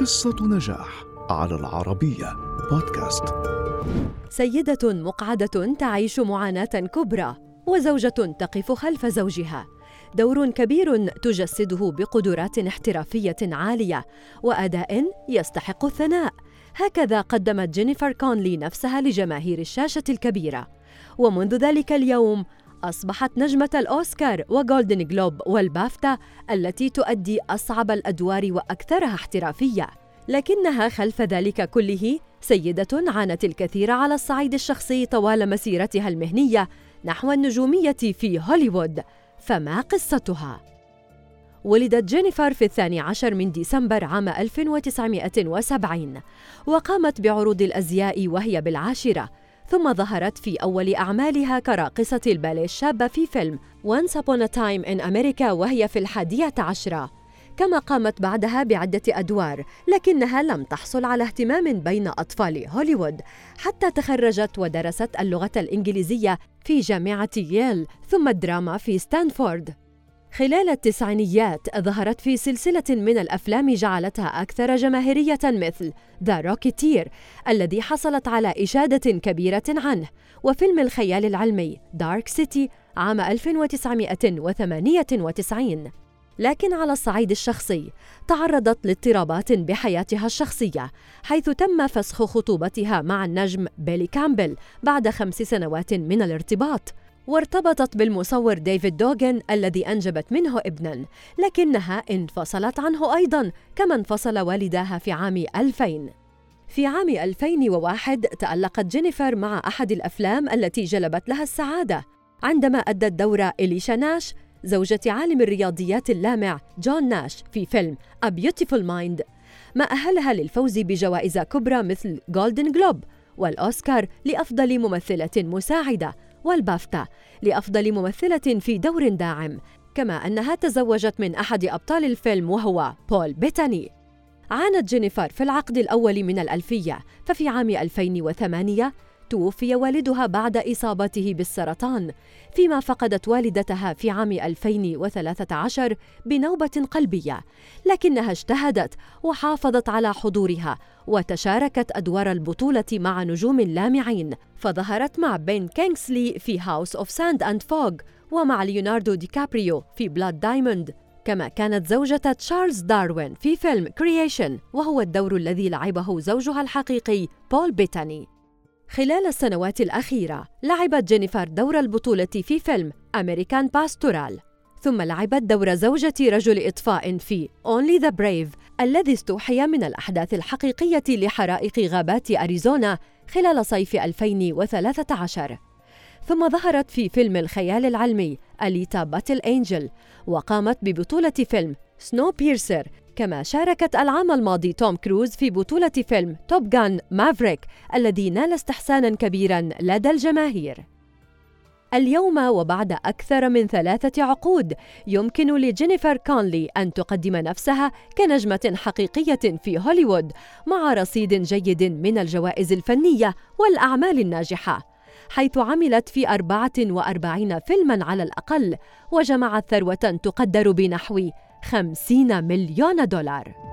قصة نجاح على العربية بودكاست. سيدة مقعدة تعيش معاناة كبرى وزوجة تقف خلف زوجها. دور كبير تجسده بقدرات احترافية عالية وأداء يستحق الثناء. هكذا قدمت جينيفر كونلي نفسها لجماهير الشاشة الكبيرة. ومنذ ذلك اليوم أصبحت نجمة الأوسكار وجولدن جلوب والبافتا التي تؤدي أصعب الأدوار وأكثرها احترافية. لكنها خلف ذلك كله سيدة عانت الكثير على الصعيد الشخصي طوال مسيرتها المهنية نحو النجومية في هوليوود. فما قصتها؟ ولدت جينيفر في الثاني عشر من ديسمبر عام 1970 وقامت بعروض الأزياء وهي بالعاشرة. ثم ظهرت في أول أعمالها كراقصة الباليه الشابة في فيلم Once Upon a Time in America وهي في الحادية عشرة. كما قامت بعدها بعدة أدوار لكنها لم تحصل على اهتمام بين أطفال هوليوود حتى تخرجت ودرست اللغة الإنجليزية في جامعة ييل ثم الدراما في ستانفورد. خلال التسعينيات ظهرت في سلسلة من الأفلام جعلتها أكثر جماهيرية مثل The Rocketeer الذي حصلت على إشادة كبيرة عنه وفيلم الخيال العلمي Dark City عام 1998 لكن على الصعيد الشخصي تعرضت لاضطرابات بحياتها الشخصية حيث تم فسخ خطوبتها مع النجم بيلي كامبل بعد خمس سنوات من الارتباط. وارتبطت بالمصور ديفيد دوغن الذي أنجبت منه ابنا لكنها انفصلت عنه أيضا كما انفصل والداها في عام 2000 في عام 2001 تألقت جينيفر مع أحد الأفلام التي جلبت لها السعادة. عندما أدت دور أليشا ناش زوجة عالم الرياضيات اللامع جون ناش في فيلم A Beautiful Mind ما أهلها للفوز بجوائز كبرى مثل جولدن جلوب والأوسكار لأفضل ممثلة مساعدة. والبافتا لأفضل ممثلة في دور داعم كما أنها تزوجت من أحد أبطال الفيلم وهو بول بيتاني. عانت جينيفر في العقد الأول من الألفية ففي عام 2008 توفي والدها بعد إصابته بالسرطان فيما فقدت والدتها في عام 2013 بنوبة قلبية لكنها اجتهدت وحافظت على حضورها وتشاركت أدوار البطولة مع نجوم لامعين فظهرت مع بين كينغسلي في House of Sand and Fog ومع ليوناردو دي كابريو في Blood Diamond كما كانت زوجة تشارلز داروين في فيلم Creation وهو الدور الذي لعبه زوجها الحقيقي بول بيتاني خلال السنوات الأخيرة لعبت جينيفر دور البطولة في فيلم American Pastoral ثم لعبت دور زوجة رجل إطفاء في Only the Brave الذي استوحي من الأحداث الحقيقية لحرائق غابات أريزونا خلال صيف 2013 ثم ظهرت في فيلم الخيال العلمي Alita Battle Angel وقامت ببطولة فيلم Snowpiercer كما شاركت العام الماضي توم كروز في بطولة فيلم Top Gun Maverick الذي نال استحسانا كبيرا لدى الجماهير. اليوم وبعد أكثر من ثلاثة عقود يمكن لجينيفر كونلي أن تقدم نفسها كنجمة حقيقية في هوليوود مع رصيد جيد من الجوائز الفنية والأعمال الناجحة. حيث عملت في 44 فيلما على الأقل وجمعت ثروة تقدر بنحو 50 مليون دولار.